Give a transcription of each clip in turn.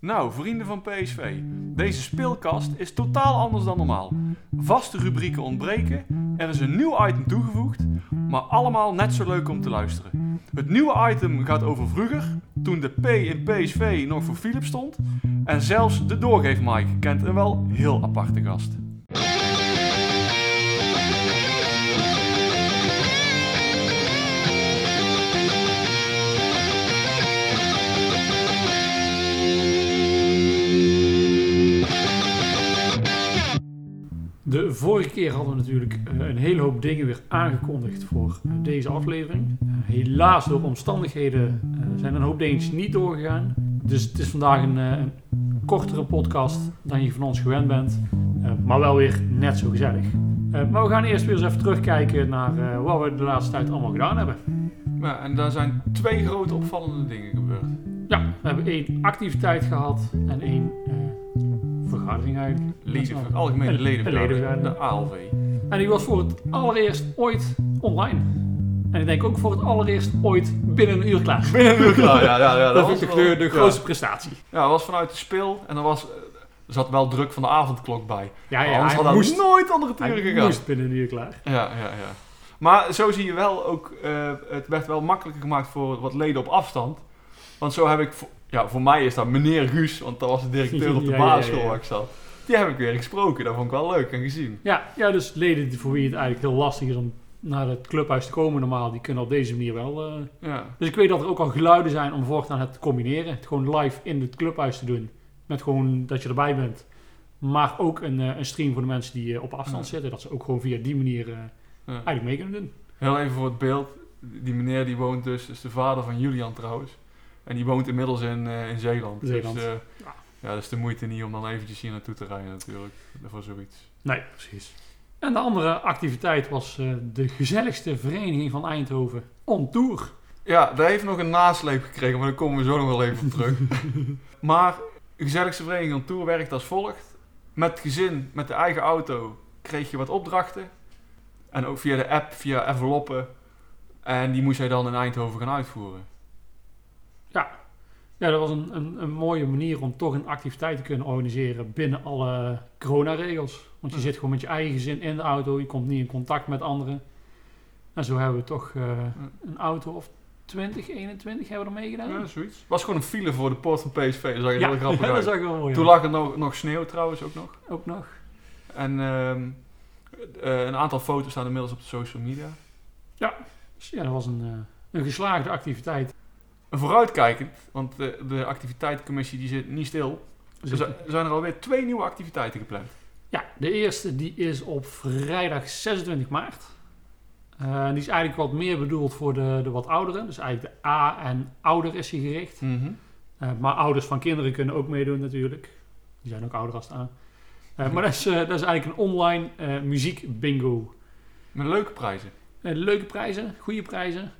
Nou, vrienden van PSV, deze speelkast is totaal anders dan normaal. Vaste rubrieken ontbreken, er is een nieuw item toegevoegd, maar allemaal net zo leuk om te luisteren. Het nieuwe item gaat over vroeger, toen de P in PSV nog voor Philip stond. En zelfs de doorgeefmike kent een wel heel aparte gast. De vorige keer hadden we natuurlijk eh, een hele hoop dingen weer aangekondigd voor eh, deze aflevering. Eh, helaas door omstandigheden zijn een hoop dingetjes niet doorgegaan. Dus het is vandaag een, een kortere podcast dan je van ons gewend bent. Maar wel weer net zo gezellig. Maar we gaan eerst weer eens even terugkijken naar wat we de laatste tijd allemaal gedaan hebben. Ja, en daar zijn twee grote opvallende dingen gebeurd. Ja, we hebben één activiteit gehad en één vergadering eigenlijk. Leden, algemene Een- ledenvergadering, de ALV. En die was voor het allereerst ooit online. En ik denk ook voor het allereerst ooit binnen een uur klaar. Binnen een uur klaar, ja. ja, ja Dat, was de, de ja. grootste prestatie. Ja, dat was vanuit de speel en er, was, er zat wel druk van de avondklok bij. Ja, ja, Anders hij had moest, nooit onder het uur gegaan. moest binnen een uur klaar. Ja, ja, ja. Maar zo zie je wel ook, eh, het werd wel makkelijker gemaakt voor wat leden op afstand. Want zo heb ik, voor, ja, voor mij is dat meneer Guus, want dat was de directeur op de Ja, basisschool ja. waar ik zat. Die heb ik weer gesproken, dat vond ik wel leuk en gezien. Ja, ja, dus leden voor wie het eigenlijk heel lastig is om naar het clubhuis te komen normaal, die kunnen op deze manier wel. eh, Ja, Dus ik weet dat er ook al geluiden zijn om voortaan het te combineren. Het gewoon live in het clubhuis te doen. Met gewoon dat je erbij bent. Maar ook een, eh, een stream voor de mensen die eh, op afstand Ja. zitten. Dat ze ook gewoon via die manier ja. eigenlijk mee kunnen doen. Heel even voor het beeld. Die meneer die woont dus, is de vader van Julian trouwens. En die woont inmiddels in, eh, in Zeeland. Zeeland. Dus eh, Ja. ja, dat is de moeite niet om dan eventjes hier naartoe te rijden natuurlijk. Voor zoiets. Nee, precies. En de andere activiteit was eh, de gezelligste vereniging van Eindhoven. On tour. Ja, daar heeft nog een nasleep gekregen, maar daar komen we zo nog wel even op terug. maar de gezelligste vereniging aan Tour werkt als volgt. Met het gezin, met de eigen auto, kreeg je wat opdrachten. En ook via de app, via enveloppen. En die moest hij dan in Eindhoven gaan uitvoeren. Ja, dat was een, een, een mooie manier om toch een activiteit te kunnen organiseren binnen alle coronaregels. Want je Ja. zit gewoon met je eigen gezin in de auto. Je komt niet in contact met anderen. En zo hebben we toch eh, een auto of 20, 21 hebben we er meegedaan. Ja, zoiets. Het was gewoon een file voor de poort van PSV, dat zag je heel grappig dat uit. zag ik wel mooi Toen lag er nog, nog sneeuw trouwens ook nog. Ook nog. En ehm, eh, een aantal foto's staan inmiddels op de social media. Dus ja, dat was een, eh, een geslaagde activiteit. En vooruitkijkend, want de, de activiteitencommissie die zit niet stil. Er zi- zijn er alweer twee nieuwe activiteiten gepland. Ja, de eerste die is op vrijdag 26 maart. Eh, die is eigenlijk wat meer bedoeld voor de, de wat ouderen. Dus eigenlijk de A en ouder is die gericht. Eh, maar ouders van kinderen kunnen ook meedoen natuurlijk. Die zijn ook ouder als de A. Eh, maar dat is, dat is eigenlijk een online muziek bingo. Met leuke prijzen. Leuke prijzen, goede prijzen.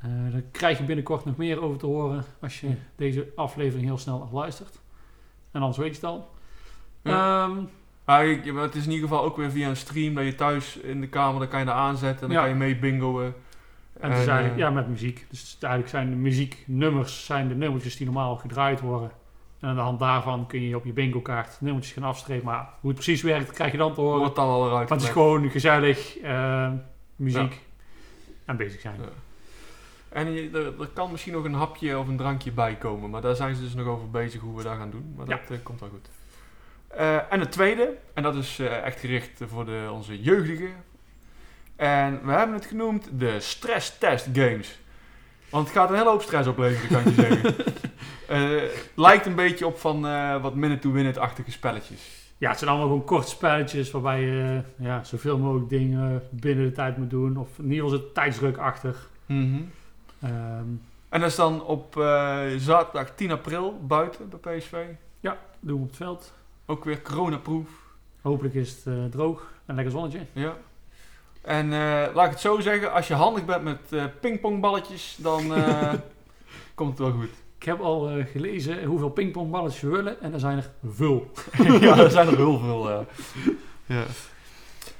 Eh, daar krijg je binnenkort nog meer over te horen als je deze aflevering heel snel afluistert. En anders weet je het al. Ehm, ik- maar het is in ieder geval ook weer via een stream dat je thuis in de kamer, dan kan je daar aanzetten en dan Ja. kan je mee bingoen. En eigenlijk, eh, ja, met muziek. Dus eigenlijk zijn de muzieknummers zijn de nummertjes die normaal gedraaid worden. En aan de hand daarvan kun je op je bingo kaart nummertjes gaan afstrepen. Maar hoe het precies werkt, krijg je dan te horen. wordt dan al eruit Maar het is gewoon gezellig, eh, muziek en bezig zijn. En je, er, er kan misschien nog een hapje of een drankje bij komen, maar daar zijn ze dus nog over bezig hoe we dat gaan doen. Maar Ja. dat eh, komt wel goed. Eh, en het tweede, en dat is eh, echt gericht voor de, onze jeugdigen. En we hebben het genoemd de Stress Test Games. Want het gaat een hele hoop stress opleveren, kan je zeggen. Lijkt een beetje op van wat minute-to-win-it-achtige spelletjes. Ja, het zijn allemaal gewoon korte spelletjes waarbij je ja, zoveel mogelijk dingen binnen de tijd moet doen. Of in ieder geval zit tijdsdruk achter. Mhm. Ehm, En dat is dan op eh, zaterdag 10 april buiten bij PSV. doen we op het veld. Ook weer coronaproof. Hopelijk is het eh, droog en lekker zonnetje. Ja. En eh, laat ik het zo zeggen, als je handig bent met pingpongballetjes, dan komt het wel goed. Ik heb al gelezen hoeveel pingpongballetjes we willen en er zijn er veel. ja, er zijn er heel veel. ja.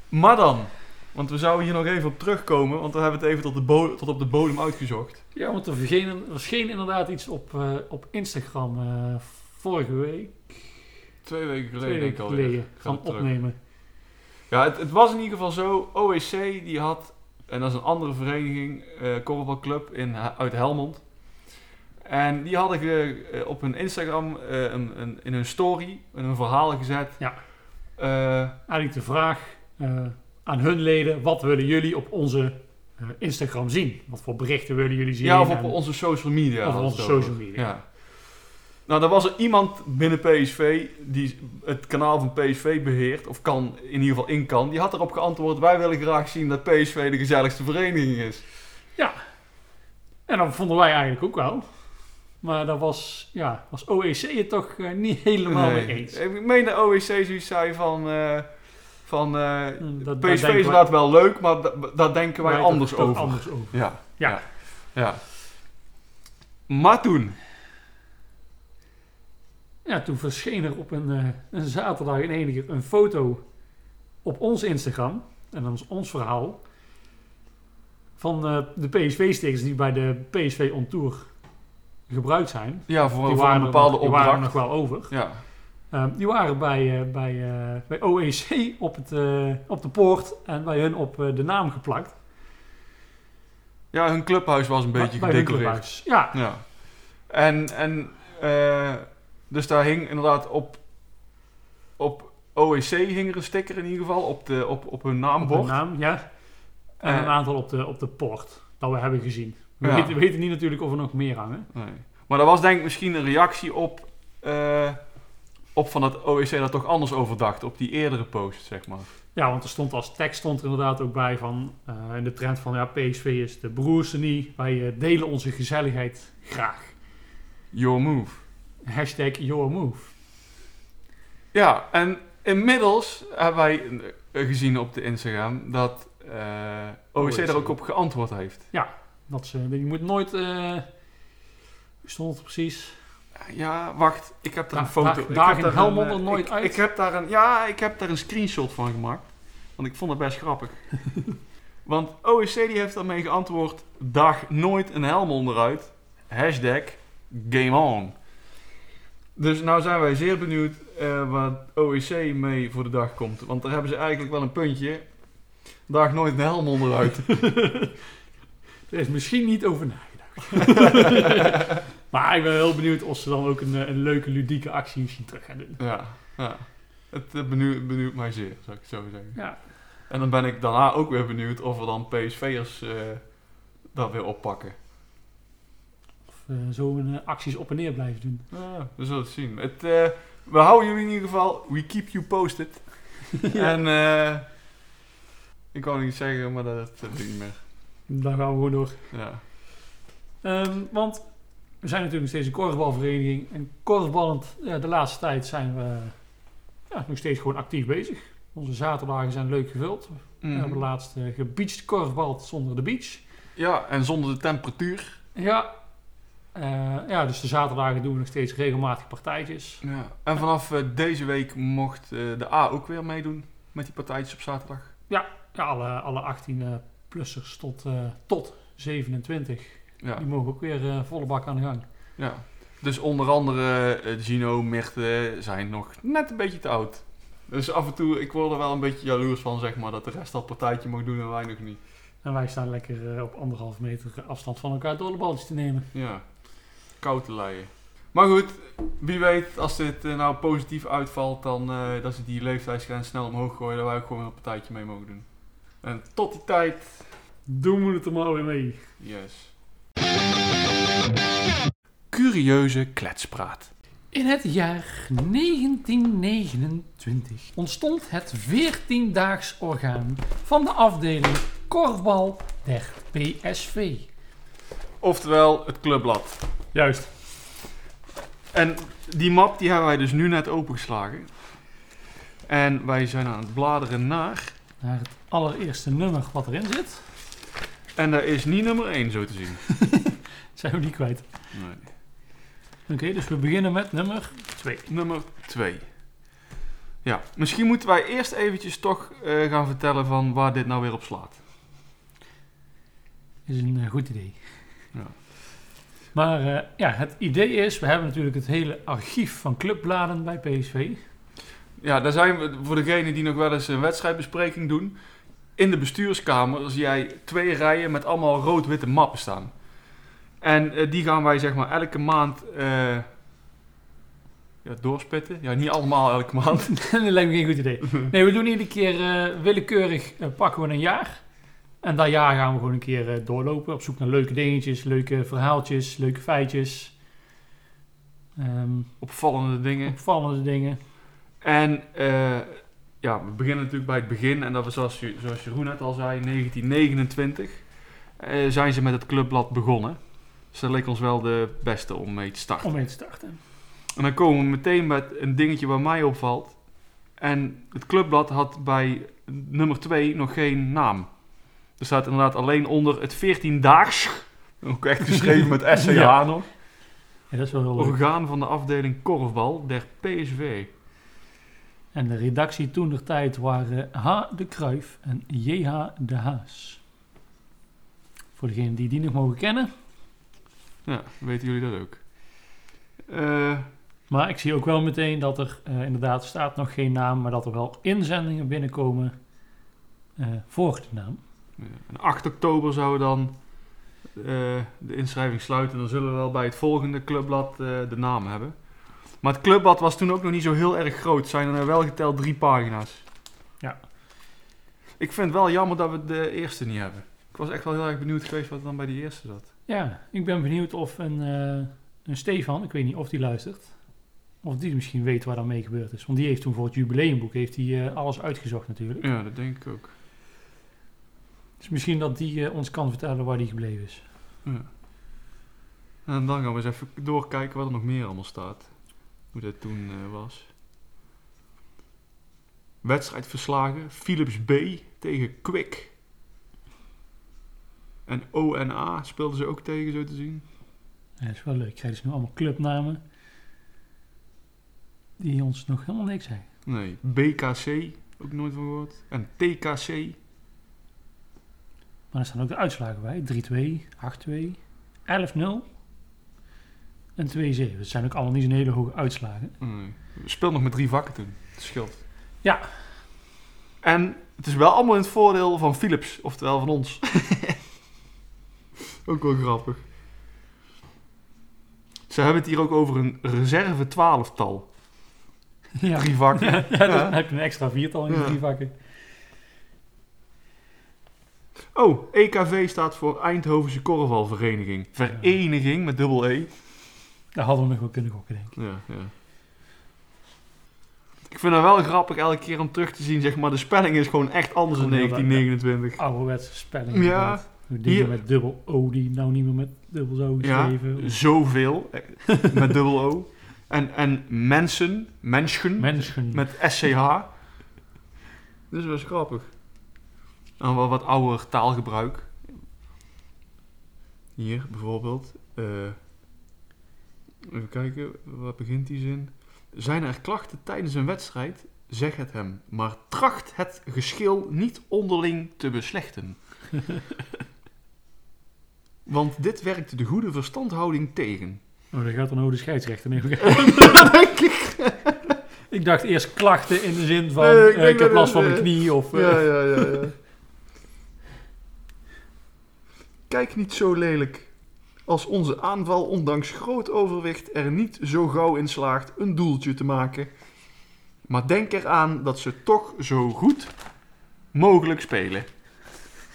Maar dan, want we zouden hier nog even op terugkomen, want we hebben het even tot, de tot op de bodem uitgezocht. Ja, want er verscheen, er verscheen inderdaad iets op, eh, op Instagram eh, vorige week, Twee weken geleden, twee weken geleden, gaan opnemen. Ja, het, het was in ieder geval zo. OEC die had, en dat is een andere vereniging, eh korfbalclub in, uit Helmond. En die hadden eh, op hun Instagram een, een, in hun story een verhaal gezet. Ja. Eigenlijk de vraag aan hun leden, wat willen jullie op onze eh, Instagram zien? Wat voor berichten willen jullie zien? ja, of op En- onze social media. Of op onze social media. Ja. Nou, er was er iemand binnen PSV die het kanaal van PSV beheert, of kan in ieder geval in kan. Die had erop geantwoord: Wij willen graag zien dat PSV de gezelligste vereniging is. En dat vonden wij eigenlijk ook wel. Maar daar was, ja, was OEC het toch eh, niet helemaal Nee. mee eens. Ik meen de OEC zoiets zei van. eh, van eh, dat- PSV is wij- inderdaad wel leuk, maar da- daar denken wij wij anders over. anders over. Ja. Ja. ja. Ja. Maar toen. Ja, toen verscheen er op een, eh, een zaterdag in enige een foto op ons Instagram. En dat is ons verhaal. Van eh, de PSV-stickers die bij de PSV On Tour gebruikt zijn. Ja, voor, Die voor waren, een er bepaalde nog, die waren er opdracht. nog wel over. Ja. Eh, die waren bij, eh, bij, eh, bij OEC op, het, eh, op de poort en bij hun op de naam geplakt. ja, hun clubhuis was een beetje bij gedecoreerd. Ja, Ja. En, en dus daar hing inderdaad op, op OEC hing er een sticker in ieder geval, op, de, op, op hun op naambord. hun naam, ja. En een aantal op de, op de poort, dat we hebben gezien. We, Ja. weten, we weten niet natuurlijk of er nog meer hangen. Nee. Maar dat was denk ik misschien een reactie op, op van dat OEC dat toch anders over dacht, op die eerdere post, zeg maar. Ja, want er stond als tekst stond er inderdaad ook bij van eh, in de trend van ja, PSV is de broerste niet. Wij eh, delen onze gezelligheid graag. Your move. Hashtag your move. Ja, en inmiddels hebben wij eh, gezien op de Instagram dat eh, OEC OEC. daar ook op geantwoord heeft. Dat ze, je moet nooit. eh hoe stond het precies? Ja, wacht, ik heb daar een foto. ik dagen heb daar Helmond een, er eh, nooit ik, uit? Ik heb daar een, ja, ik heb daar een screenshot van gemaakt. Want ik vond het best grappig. want OEC die heeft daarmee geantwoord: dag nooit een helm onderuit. Hashtag game on. Dus nou zijn wij zeer benieuwd eh, wat OEC mee voor de dag komt. Want daar hebben ze eigenlijk wel een puntje. Dag nooit een helm onderuit. Er is misschien niet over nagedacht. maar ik ben heel benieuwd of ze dan ook een, eh, een leuke ludieke actie misschien terug gaan doen. ja, ja. Het eh, benieuwt, benieuwt mij zeer, zou ik het zo zeggen. Ja, En dan ben ik daarna ook weer benieuwd of er dan PSV'ers eh dat weer oppakken. of eh, zo een eh, acties op en neer blijven doen. Ja, we zullen het zien. Het, we houden jullie in ieder geval, we keep you posted. En eh, ik wou niet zeggen, maar dat dat doe ik niet meer. Dan gaan we gewoon door. Ja. Ehm, want we zijn natuurlijk nog steeds een korfbalvereniging. En korfballend, ja, de laatste tijd zijn we ja, nog steeds gewoon actief bezig. Onze zaterdagen zijn leuk gevuld. We Mhm. hebben laatst uh, gebeached korfbald zonder de beach. ja, en zonder de temperatuur. Ja. Eh, ja, dus de zaterdagen doen we nog steeds regelmatig partijtjes. Ja. En vanaf eh, deze week mocht eh, de A ook weer meedoen met die partijtjes op zaterdag. Ja, alle, alle 18-plussers tot, eh, tot 27. Ja. Die mogen ook weer eh, volle bak aan de gang. ja. Dus onder andere eh, Gino, Mirte zijn nog net een beetje te oud. Dus af en toe, ik word er wel een beetje jaloers van, zeg maar, dat de rest al partijtje mag doen en wij nog niet. En wij staan lekker eh, op anderhalf meter afstand van elkaar door de balletjes te nemen. Ja, koud te leien. Maar goed, wie weet, als dit nou positief uitvalt, dan eh, dat ze die leeftijdsgrens snel omhoog gooien, dat wij ook gewoon een partijtje mee mogen doen. En tot die tijd, Doen we het er maar weer mee. yes. Curieuze kletspraat. In het jaar 1929 ontstond het 14-daags orgaan van de afdeling korfbal der PSV. Oftewel, het clubblad. Juist. En die map die hebben wij dus nu net opengeslagen. En wij zijn aan het bladeren naar. Naar het allereerste nummer wat erin zit, En dat is niet nummer 1 zo te zien. zijn we die kwijt. Nee. Oké, dus we beginnen met nummer 2. Nummer 2. Ja, misschien moeten wij eerst eventjes toch eh, gaan vertellen van waar dit nou weer op slaat. Is een eh, goed idee. Maar eh, ja, het idee is, we hebben natuurlijk het hele archief van clubbladen bij PSV. Ja, daar zijn we, voor degenen die nog wel eens een wedstrijdbespreking doen. In de bestuurskamer zie jij twee rijen met allemaal rood-witte mappen staan. En eh, die gaan wij zeg maar elke maand eh, ja, doorspitten. Ja, niet allemaal elke maand. dat lijkt me geen goed idee. Nee, we doen iedere keer eh, willekeurig pakken we een jaar. En dat jaar gaan we gewoon een keer doorlopen. Op zoek naar leuke dingetjes, leuke verhaaltjes, leuke feitjes. Ehm, Opvallende dingen. opvallende dingen. En eh, ja, we beginnen natuurlijk bij het begin. En dat was zoals, zoals Jeroen net al zei, 1929 eh, zijn ze met het clubblad begonnen. Dus dat leek ons wel de beste om mee te starten. Om mee te starten. En dan komen we meteen met een dingetje waar mij opvalt. En het clubblad had bij nummer 2 nog geen naam. Er staat inderdaad alleen onder het 14-daags, ook echt geschreven met SCH Ja. nog, Ja, dat is wel heel orgaan van de afdeling korfbal der PSV. En de redactie toen der tijd waren H. de Kruif en J.H. de Haas. Voor degenen die die nog mogen kennen. Ja, weten jullie dat ook. Eh, Maar ik zie ook wel meteen dat er eh, inderdaad staat nog geen naam, maar dat er wel inzendingen binnenkomen eh, voor de naam. ja, en 8 oktober zouden dan de inschrijving sluiten. Dan zullen we wel bij het volgende clubblad de naam hebben. Maar het clubblad was toen ook nog niet zo heel erg groot. Zijn er wel geteld drie pagina's. Ja. Ik vind het wel jammer dat we de eerste niet hebben. Ik was echt wel heel erg benieuwd geweest wat er dan bij die eerste zat. Ja, ik ben benieuwd of een, eh, een Stefan, ik weet niet of die luistert, of die misschien weet waar dan mee gebeurd is. Want die heeft toen voor het jubileumboek heeft die, eh, alles uitgezocht natuurlijk. Ja, dat denk ik ook. Dus misschien dat die eh, ons kan vertellen waar die gebleven is. Ja. En dan gaan we eens even doorkijken wat er nog meer allemaal staat. Hoe dat toen eh, was. Wedstrijdverslagen. Philips B tegen Quick. En ONA speelden ze ook tegen, zo te zien. Ja, dat is wel leuk. Ik krijg dus nu allemaal clubnamen die ons nog helemaal niks zeggen. Nee, BKC, ook nooit van gehoord. En TKC. Maar er staan ook de uitslagen bij. 3-2, 8-2, 11-0 en 2-7. Dat zijn ook allemaal niet zo'n hele hoge uitslagen. We speelden nog met drie vakken toen. Het scheelt. Ja. En het is wel allemaal in het voordeel van Philips, oftewel van ons. ook wel grappig. Ze hebben het hier ook over een reserve twaalftal. Ja, Drie vakken. ja, ja, dan Ja. heb je een extra viertal in de Ja. drie vakken. Oh, EKV staat voor Eindhovense Korfbalvereniging. Vereniging met dubbel E. Daar hadden we nog wel kunnen gokken, denk ik. Ja, ja. Ik vind het wel grappig elke keer om terug te zien, zeg maar, de spelling is gewoon echt anders in Gewoon heel 1929. Ouderwetse spelling. Ja. inderdaad. Dingen met dubbel O die nou niet meer met dubbel Ja, geschreven. zoveel, eh, met dubbel O. En, en mensen, menschen, Mensen. met SCH. Dus dat is grappig. En wel wat ouder taalgebruik. Hier bijvoorbeeld. eh, even kijken, wat begint die zin? Zijn er klachten tijdens een wedstrijd? Zeg het hem, maar tracht het geschil niet onderling te beslechten. Want dit werkt de goede verstandhouding tegen. Oh, dat gaat dan over de scheidsrechter. Nee, dat denk ik. ik dacht eerst klachten in de zin van Nee, ik eh, ik heb last van mijn eh, knie of... eh, Ja, ja, ja, ja. Kijk niet zo lelijk. Als onze aanval ondanks groot overwicht er niet zo gauw in slaagt een doeltje te maken. Maar denk eraan dat ze toch zo goed mogelijk spelen.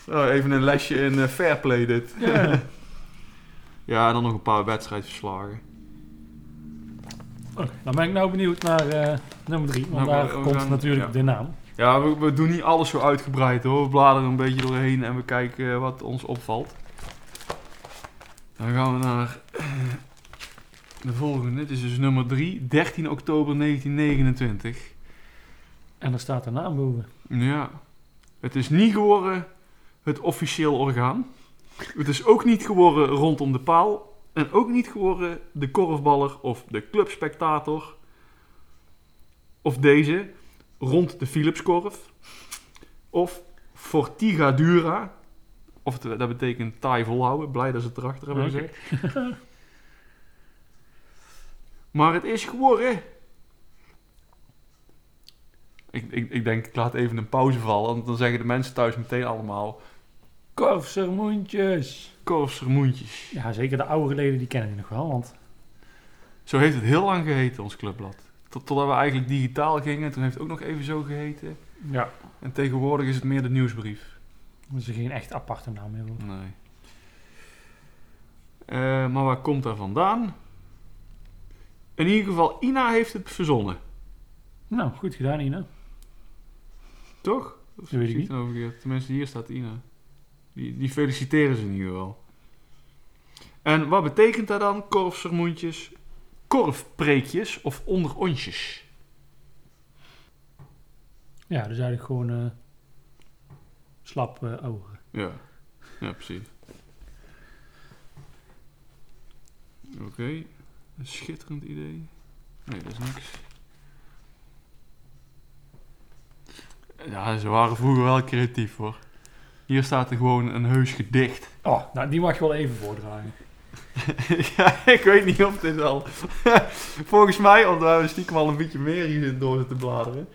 Oh, even een lesje in eh, fair play dit. Ja. Ja, en dan nog een paar wedstrijdverslagen. Oké, dan ben ik nou benieuwd naar eh, nummer drie. Want Nou, daar we- we komt gaan- natuurlijk ja. de naam. Ja, we, we doen niet alles zo uitgebreid hoor. We bladeren een beetje doorheen en we kijken eh, wat ons opvalt. Dan gaan we naar eh, de volgende. Dit is dus nummer 3, 13 oktober 1929. En er staat de naam boven. Ja, het is niet geworden het officieel orgaan. Het is ook niet geworden rondom de paal. En ook niet geworden de korfballer of de clubspectator. Of deze, rond de Philipskorf. Of Fortiga Of dat betekent taai volhouden. Blij dat ze het erachter hebben gezegd. Maar het is geworden. Ik, ik, ik denk, ik laat even een pauze vallen. Want dan zeggen de mensen thuis meteen allemaal... Korfsermoentjes. Korfsermoentjes. Ja, zeker de oude leden die kennen die nog wel, want... Zo heeft het heel lang geheten, ons clubblad. Tot, totdat we eigenlijk digitaal gingen. Toen heeft het ook nog even zo geheten. Ja. En tegenwoordig is het meer de nieuwsbrief. Dat is geen echt aparte naam meer. Nee. Eh, maar waar komt dat vandaan? In ieder geval, Ina heeft het verzonnen. Nou, goed gedaan, Ina. Toch? Of Dat weet ik niet. Tenminste, hier staat Ina. Die, die feliciteren ze in ieder geval. En wat betekent dat dan? Korfsermoentjes, korfpreekjes of onderontjes? Ja, dus eigenlijk gewoon eh, slap eh ogen. Ja, ja precies. Oké, een schitterend idee. Nee, dat is niks. Ja, ze waren vroeger wel creatief hoor. Hier staat er gewoon een heus gedicht. Oh, nou, die mag je wel even voordragen. ja, ik weet niet of dit al. Volgens mij, omdat we stiekem al een beetje meer hier door zitten bladeren.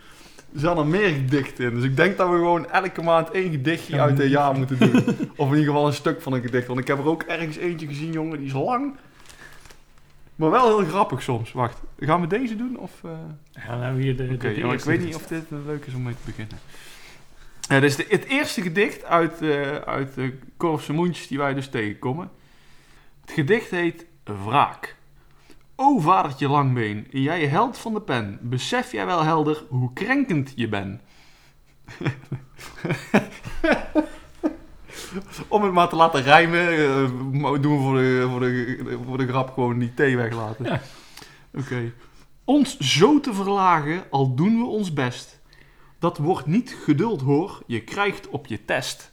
Er zijn er meer gedichten in. Dus ik denk dat we gewoon elke maand één gedichtje Ja, uit een jaar moeten doen. of in ieder geval een stuk van een gedicht. Want ik heb er ook ergens eentje gezien, jongen, die is lang. Maar wel heel grappig soms. Wacht, gaan we deze doen? Of, eh? Ja, dan hebben we hier de, de- Oké, de ja, maar ik weet niet of dit eh, leuk is om mee te beginnen. Dit is de- het eerste gedicht uit, eh, uit de Korfse Moentjes die wij dus tegenkomen. Het gedicht heet Wraak. O vadertje Langbeen, jij held van de pen, besef jij wel helder hoe krenkend je bent? Om het maar te laten rijmen, eh, doen we voor de, voor, de, voor de grap gewoon die thee weglaten. Ja. Oké. Ons zo te verlagen, al doen we ons best. Dat wordt niet geduld hoor, je krijgt op je test.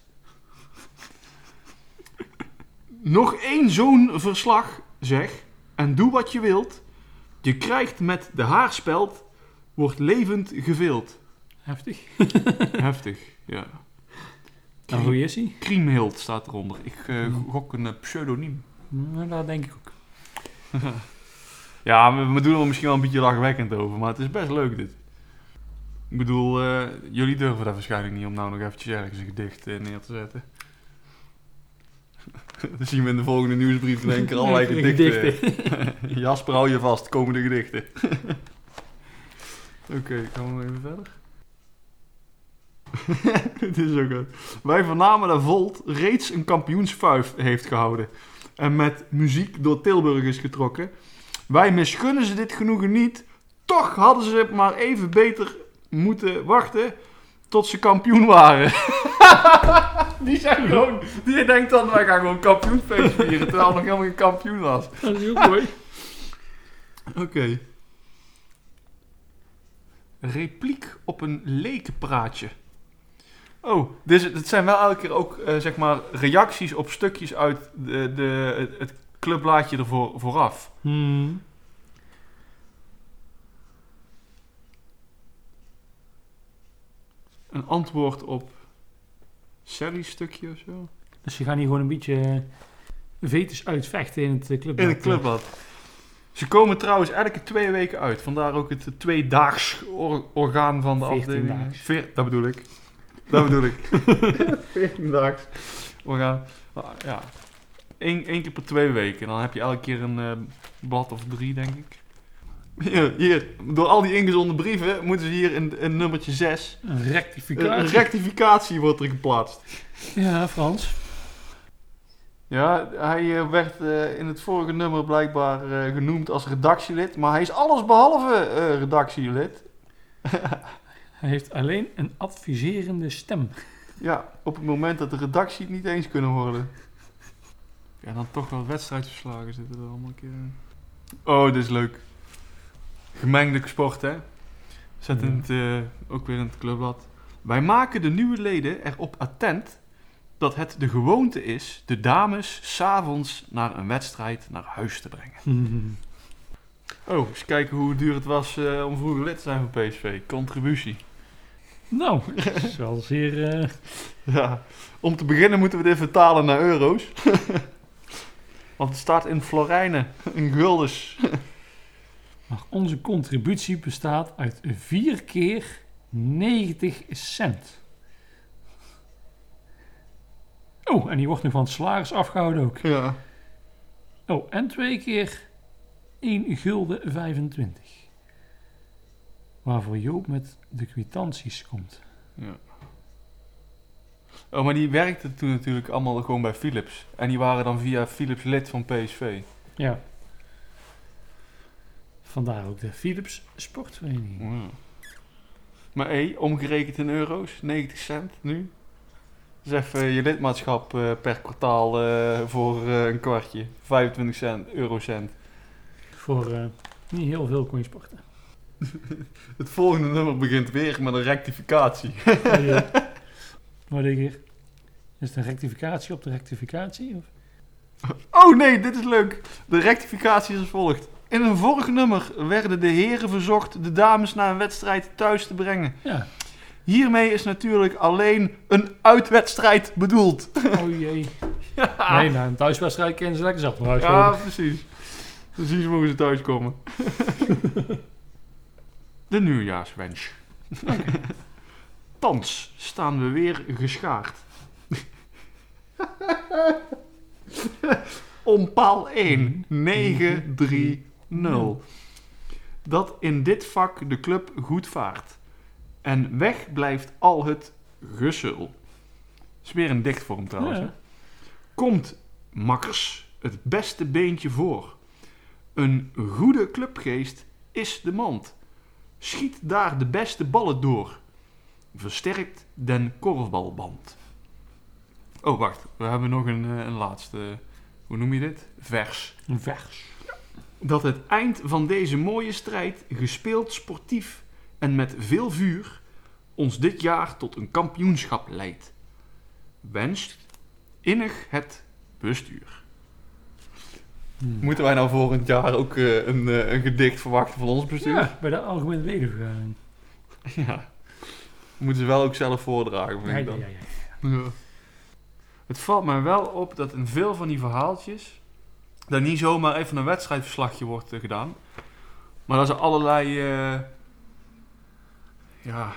Nog één zo'n verslag, zeg, en doe wat je wilt. Je krijgt met de haarspeld, wordt levend gevild. Heftig. Heftig, ja. Nou, hoe is hij? Kriemhild staat eronder. Ik eh, gok een eh, pseudoniem. Nou, dat denk ik ook. Ja, we, we doen er misschien wel een beetje lachwekkend over, maar het is best leuk dit. Ik bedoel, eh, jullie durven dat waarschijnlijk niet om nou nog eventjes ergens een gedicht neer te zetten. Dan zien we in de volgende nieuwsbrief in één keer allerlei gedichten. Jasper, hou je vast, komende gedichten. Oké, gaan we even verder. Dit is ook goed. Wij vernamen dat Volt reeds een kampioensvuif heeft gehouden. En met muziek door Tilburg is getrokken. Wij misgunnen ze dit genoegen niet. Toch hadden ze maar even beter moeten wachten tot ze kampioen waren. die zijn gewoon... Die denkt dan, wij gaan gewoon kampioenfeest vieren, terwijl nog helemaal geen kampioen was. Dat is ook mooi. Oké. Repliek op een lekenpraatje. Oh, dus het zijn wel elke keer ook, eh, zeg maar, reacties op stukjes uit de, de, het, het clubblaadje ervoor vooraf. Hmm. Een antwoord op Sally's stukje of zo. Dus je gaat hier gewoon een beetje eh, vetus uitvechten in het eh, club. In het clubblad. Ze komen trouwens elke twee weken uit. Vandaar ook het tweedaags or- orgaan van de 14 afdeling. daags. Veer- dat bedoel ik. Dat bedoel ik. 14 daags orgaan. Ah, Ja. Eén, één keer per twee weken. Dan heb je elke keer een eh, blad of drie, denk ik. Hier, hier, door al die ingezonden brieven moeten ze hier in, in nummertje 6. Een Een rectificatie. rectificatie wordt er geplaatst. ja, Frans. Ja, hij eh, werd eh, in het vorige nummer blijkbaar eh, genoemd als redactielid, maar hij is allesbehalve eh redactielid. Hij heeft alleen een adviserende stem. Ja, op het moment dat de redactie het niet eens kunnen worden. Ja, dan toch wel wedstrijdverslagen zitten er allemaal een keer in. Oh, dit is leuk. Gemengde sport, hè? Zet in het, eh, ook weer in het clubblad. Wij maken de nieuwe leden erop attent dat het de gewoonte is de dames s'avonds naar een wedstrijd naar huis te brengen. Hmm. Oh, eens kijken hoe duur het was eh, om vroeger lid te zijn van PSV. Contributie. Nou, dat is wel zeer... Ja, om te beginnen moeten we dit vertalen naar euro's. Want het staat in florijnen, in guldens. Onze contributie bestaat uit 4 keer 90 cent. Oh, en die wordt nog van het salaris afgehouden ook. Ja. Oh, en twee keer 1 gulden 25. Waarvoor Joop met de kwitanties komt. ja. Oh, maar die werkte toen natuurlijk allemaal gewoon bij Philips. En die waren dan via Philips lid van PSV. Ja. Vandaar ook de Philips Sportvereniging. Ja. Maar hé, omgerekend in euro's, 90 cent nu. Dus even je lidmaatschap eh, per kwartaal eh, voor eh, een kwartje. 25 cent, eurocent. Voor niet heel veel kon je sporten. Het volgende nummer begint weer met een rectificatie. Wat denk je? Is het een rectificatie op de rectificatie? Of? Oh nee, dit is leuk. De rectificatie is als volgt. In een vorig nummer werden de heren verzocht de dames na een wedstrijd thuis te brengen. Ja. Hiermee is natuurlijk alleen een uitwedstrijd bedoeld. Oh jee. Nee, na een thuiswedstrijd kennen ze lekker zelf naar huis Ja, precies. Precies mogen ze thuiskomen. De nieuwjaarswens. Thans staan we weer geschaard. Om paal 1, 9, 3, 0. Dat in dit vak de club goed vaart. En weg blijft al het gesul. is weer een dichtvorm trouwens. Ja. Komt, makkers, het beste beentje voor. Een goede clubgeest is de mand. Schiet daar de beste ballen door. Versterkt den korfbalband. Oh, wacht. We hebben nog een, eh, een laatste... Hoe noem je dit? Vers. Een vers. Dat het eind van deze mooie strijd, gespeeld sportief en met veel vuur, ons dit jaar tot een kampioenschap leidt. Wenst innig het bestuur. Hmm. Moeten wij nou volgend jaar ook eh, een, eh, een gedicht verwachten van ons bestuur? Ja, bij de algemene ledenvergadering. Ja. Moeten ze wel ook zelf voordragen, vind Ja, ik ja, dan. ja, ja. Ja. Het valt mij wel op dat in veel van die verhaaltjes... dat niet zomaar even een wedstrijdverslagje wordt eh, gedaan. Maar dat ze allerlei... eh, ja...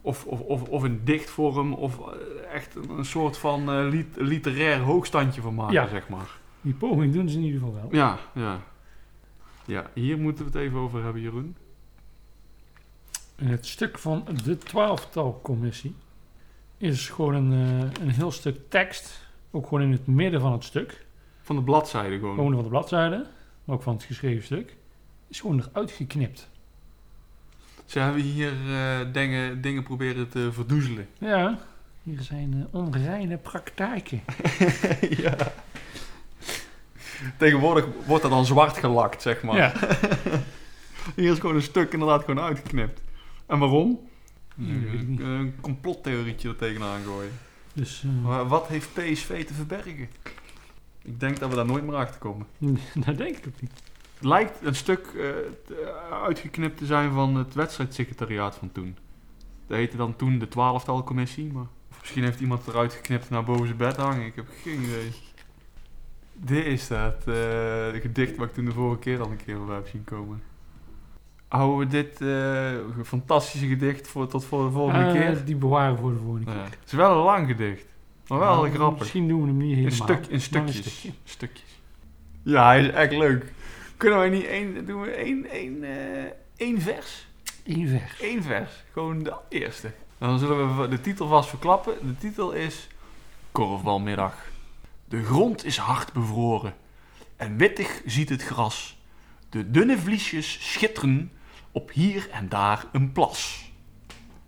Of, of, of, of in dichtvorm of eh, echt een, soort van lit- literair hoogstandje van maken, Ja. zeg maar. Die poging doen ze in ieder geval wel. Ja, ja. Ja, hier moeten we het even over hebben, Jeroen. Het stuk van de twaalftalcommissie is gewoon een, een heel stuk tekst. Ook gewoon in het midden van het stuk. Van de bladzijde gewoon. Gewoon van de bladzijde, maar ook van het geschreven stuk. Is gewoon eruit geknipt. Ze hebben hier eh, dingen, dingen proberen te verdoezelen. Ja, hier zijn eh, onreine praktijken. ja. Tegenwoordig wordt dat dan zwart gelakt, zeg maar. Ja, Hier is gewoon een stuk inderdaad gewoon uitgeknipt. En waarom? Niet. Een complottheorietje er tegenaan gooien. dus eh, Maar wat heeft PSV te verbergen? Ik denk dat we daar nooit meer achter komen. dat denk ik ook niet. Het lijkt een stuk eh, te- uitgeknipt te zijn van het wedstrijdsecretariaat van toen. Dat heette dan toen de twaalftalcommissie, maar of misschien heeft iemand eruit geknipt naar boven zijn bed hangen. Ik heb geen idee. Dit is dat eh, gedicht wat ik toen de vorige keer al een keer voorbij heb zien komen. Houden we dit eh, fantastische gedicht voor, tot voor de volgende Eh, keer? Die bewaren voor de volgende keer. Het is wel een lang gedicht, maar wel Nou, grappig. Misschien doen we hem niet In, helemaal. stuk, in maar een stukjes. stukje. stukjes. Ja, hij is echt leuk. Kunnen wij niet één, doen we één, één, eh, één vers? Eén vers. Eén vers. Gewoon de eerste. Dan zullen we de titel vast verklappen. De titel is Korfbalmiddag. De grond is hard bevroren. En wittig ziet het gras. De dunne vliesjes schitteren op hier en daar een plas.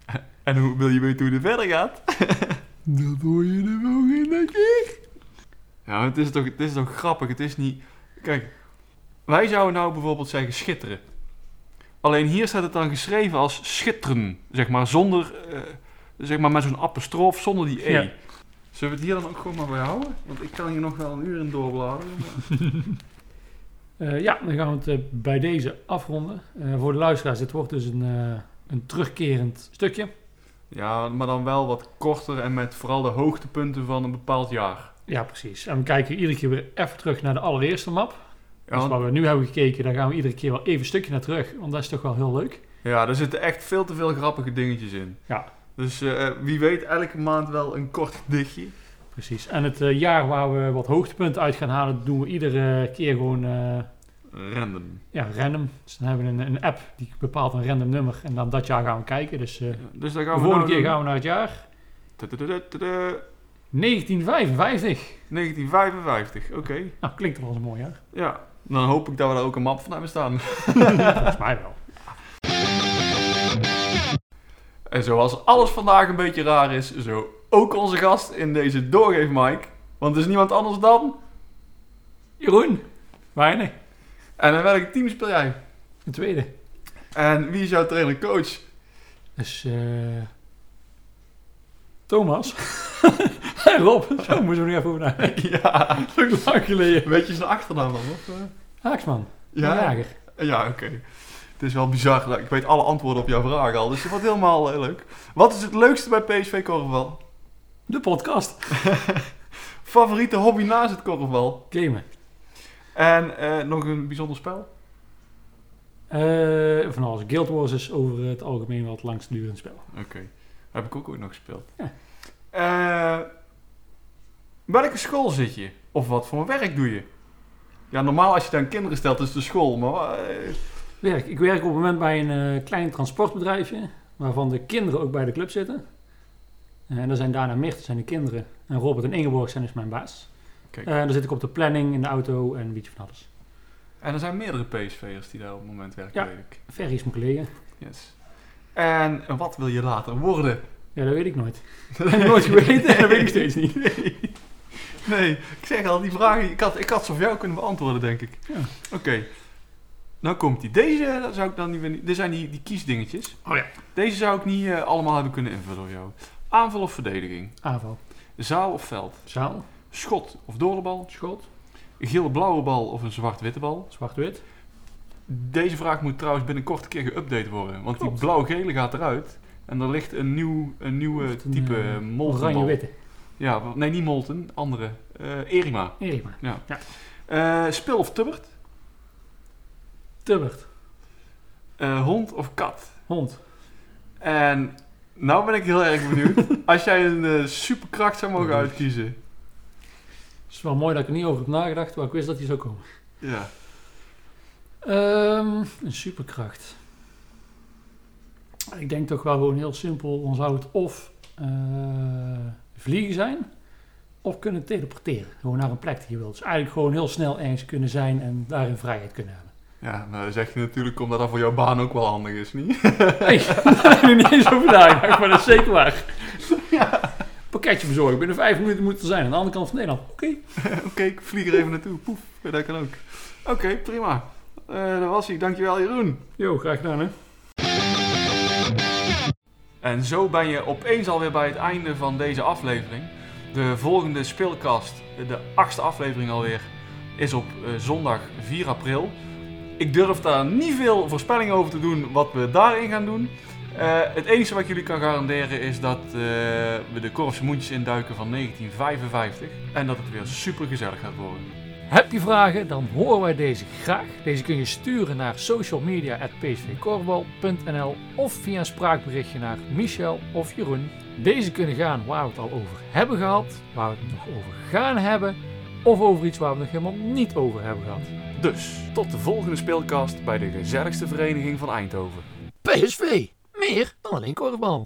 En hoe wil je weten hoe het verder gaat? Dat hoor je volgende keer. Ja, maar het is, toch, het is toch grappig. Het is niet... Kijk, wij zouden nou bijvoorbeeld zeggen schitteren. Alleen hier staat het dan geschreven als schitteren. Zeg maar zonder... eh, zeg maar met zo'n apostrof, zonder die e. Ja. Zullen we het hier dan ook gewoon maar bij houden? Want ik kan hier nog wel een uur in doorbladeren. maar- Eh, ja, dan gaan we het eh, bij deze afronden. Eh, voor de luisteraars, dit wordt dus een, eh, een terugkerend stukje. Ja, maar dan wel wat korter en met vooral de hoogtepunten van een bepaald jaar. Ja, precies. En we kijken iedere keer weer even terug naar de allereerste map. Ja, Dus wat we nu hebben gekeken, daar gaan we iedere keer wel even een stukje naar terug. Want dat is toch wel heel leuk. ja, er zitten echt veel te veel grappige dingetjes in. Ja. Dus eh, wie weet, elke maand wel een kort gedichtje. Precies. En het eh, jaar waar we wat hoogtepunten uit gaan halen, doen we iedere keer gewoon eh, Random. ja, random. Dus dan hebben we een, een app die bepaalt een random nummer. En dan dat jaar gaan we kijken. Dus eh, Dus de gaan we volgende nou keer doen. gaan we naar het jaar Tudududududu. 1955. 1955, oké. Nou, klinkt wel als een mooi jaar. Ja, dan hoop ik dat we daar ook een map van hebben staan. Volgens mij wel. En zoals alles vandaag een beetje raar is, zo ook onze gast in deze doorgeef Mike. Want het is niemand anders dan... Jeroen. Weinig. En in welk team speel jij? Een tweede. En wie is jouw trainer-coach? Dus eh Thomas. en Rob. Zo moeten we nog even over nadenken. ja, Dat is lang geleden. weet je zijn achternaam dan? Of? eh? Haaksman. Ja, Jager. ja oké. Het is wel bizar. dat- Ik weet alle antwoorden op jouw vragen al, dus het wordt helemaal eh, leuk. Wat is het leukste bij PSV korfbal? De podcast. Favoriete hobby naast het korfbal? Gamen. En eh, nog een bijzonder spel? Eh van alles. Guild Wars is over het algemeen wel het langst spel. Oké, heb ik ook ooit nog gespeeld. Ja. Eh, welke school zit je? Of wat voor werk doe je? Ja, normaal als je aan kinderen stelt is het de school, maar... Werk. Ik werk op het moment bij een klein transportbedrijfje. Waarvan de kinderen ook bij de club zitten. En dat zijn daarna dat zijn de kinderen. En Robert en Ingeborg zijn dus mijn baas. Kijk. Eh daar zit ik op de planning, in de auto en beetje van alles. en er zijn meerdere PSV'ers die daar op het moment werken, Ja. weet ik. Ferry is mijn collega. Yes. En wat wil je later worden? Ja, dat weet ik nooit. Dat heb ik nooit geweten en dat weet ik steeds niet. Nee. Nee, ik zeg al, die vragen, ik had, ik had ze voor jou kunnen beantwoorden, denk ik. Ja. Oké. Nou komt die. Deze dat zou ik dan niet niet... Dit zijn die, die kiesdingetjes. Oh ja. Deze zou ik niet eh, allemaal hebben kunnen invullen door jou. Aanval of verdediging? Aanval. Zaal of veld? Zaal. Schot of doorlebal? Schot. Geel-blauwe bal of een zwart-witte bal? Zwart-wit. Deze vraag moet trouwens binnenkort een keer geüpdate worden. Want die blauw-gele gaat eruit. En er ligt een, nieuw, een nieuwe een, type eh, uh, molten. Oranje-witte. Ja, nee, niet Molten, andere. Eh, Erima. Erima. Eh, spil of tubbert? Tubbert. Eh, hond of kat? Hond. En nou ben ik heel erg benieuwd. Als jij een eh, superkracht zou mogen uitkiezen. Het is wel mooi dat ik er niet over heb nagedacht, maar ik wist dat die zou komen. Ja. Ehm, een superkracht. Ik denk toch wel gewoon heel simpel. Dan zou het of eh, vliegen zijn, of kunnen teleporteren. Gewoon naar een plek die je wilt. Dus eigenlijk gewoon heel snel ergens kunnen zijn en daar in vrijheid kunnen hebben. Ja, nou zeg je natuurlijk omdat dat voor jouw baan ook wel handig is, niet? Nee, daar heb ik niet eens over nagedacht, maar dat is zeker waar. Pakketje verzorgen, binnen vijf minuten moet het er zijn. Aan de andere kant van Nederland. Oké. Oké, ik vlieg er even naartoe. Poef, dat kan ook. Oké, prima. Eh dat was hij. Dankjewel Jeroen. Jo, graag gedaan hè. En zo ben je opeens alweer bij het einde van deze aflevering. De volgende speelkast, de achtste aflevering alweer, is op eh, zondag 4 april. Ik durf daar niet veel voorspellingen over te doen wat we daarin gaan doen. Eh, het enige wat ik jullie kan garanderen is dat eh, we de Korfse Moentjes induiken van 1955. En dat het weer super gezellig gaat worden. Heb je vragen, dan horen wij deze graag. Deze kun je sturen naar socialmedia.psvkorfbal.nl of via een spraakberichtje naar Michel of Jeroen. Deze kunnen gaan waar we het al over hebben gehad, waar we het nog over gaan hebben, of over iets waar we het nog helemaal niet over hebben gehad. Dus, tot de volgende speelkast bij de gezelligste vereniging van Eindhoven. PSV. Meer dan alleen korfbal.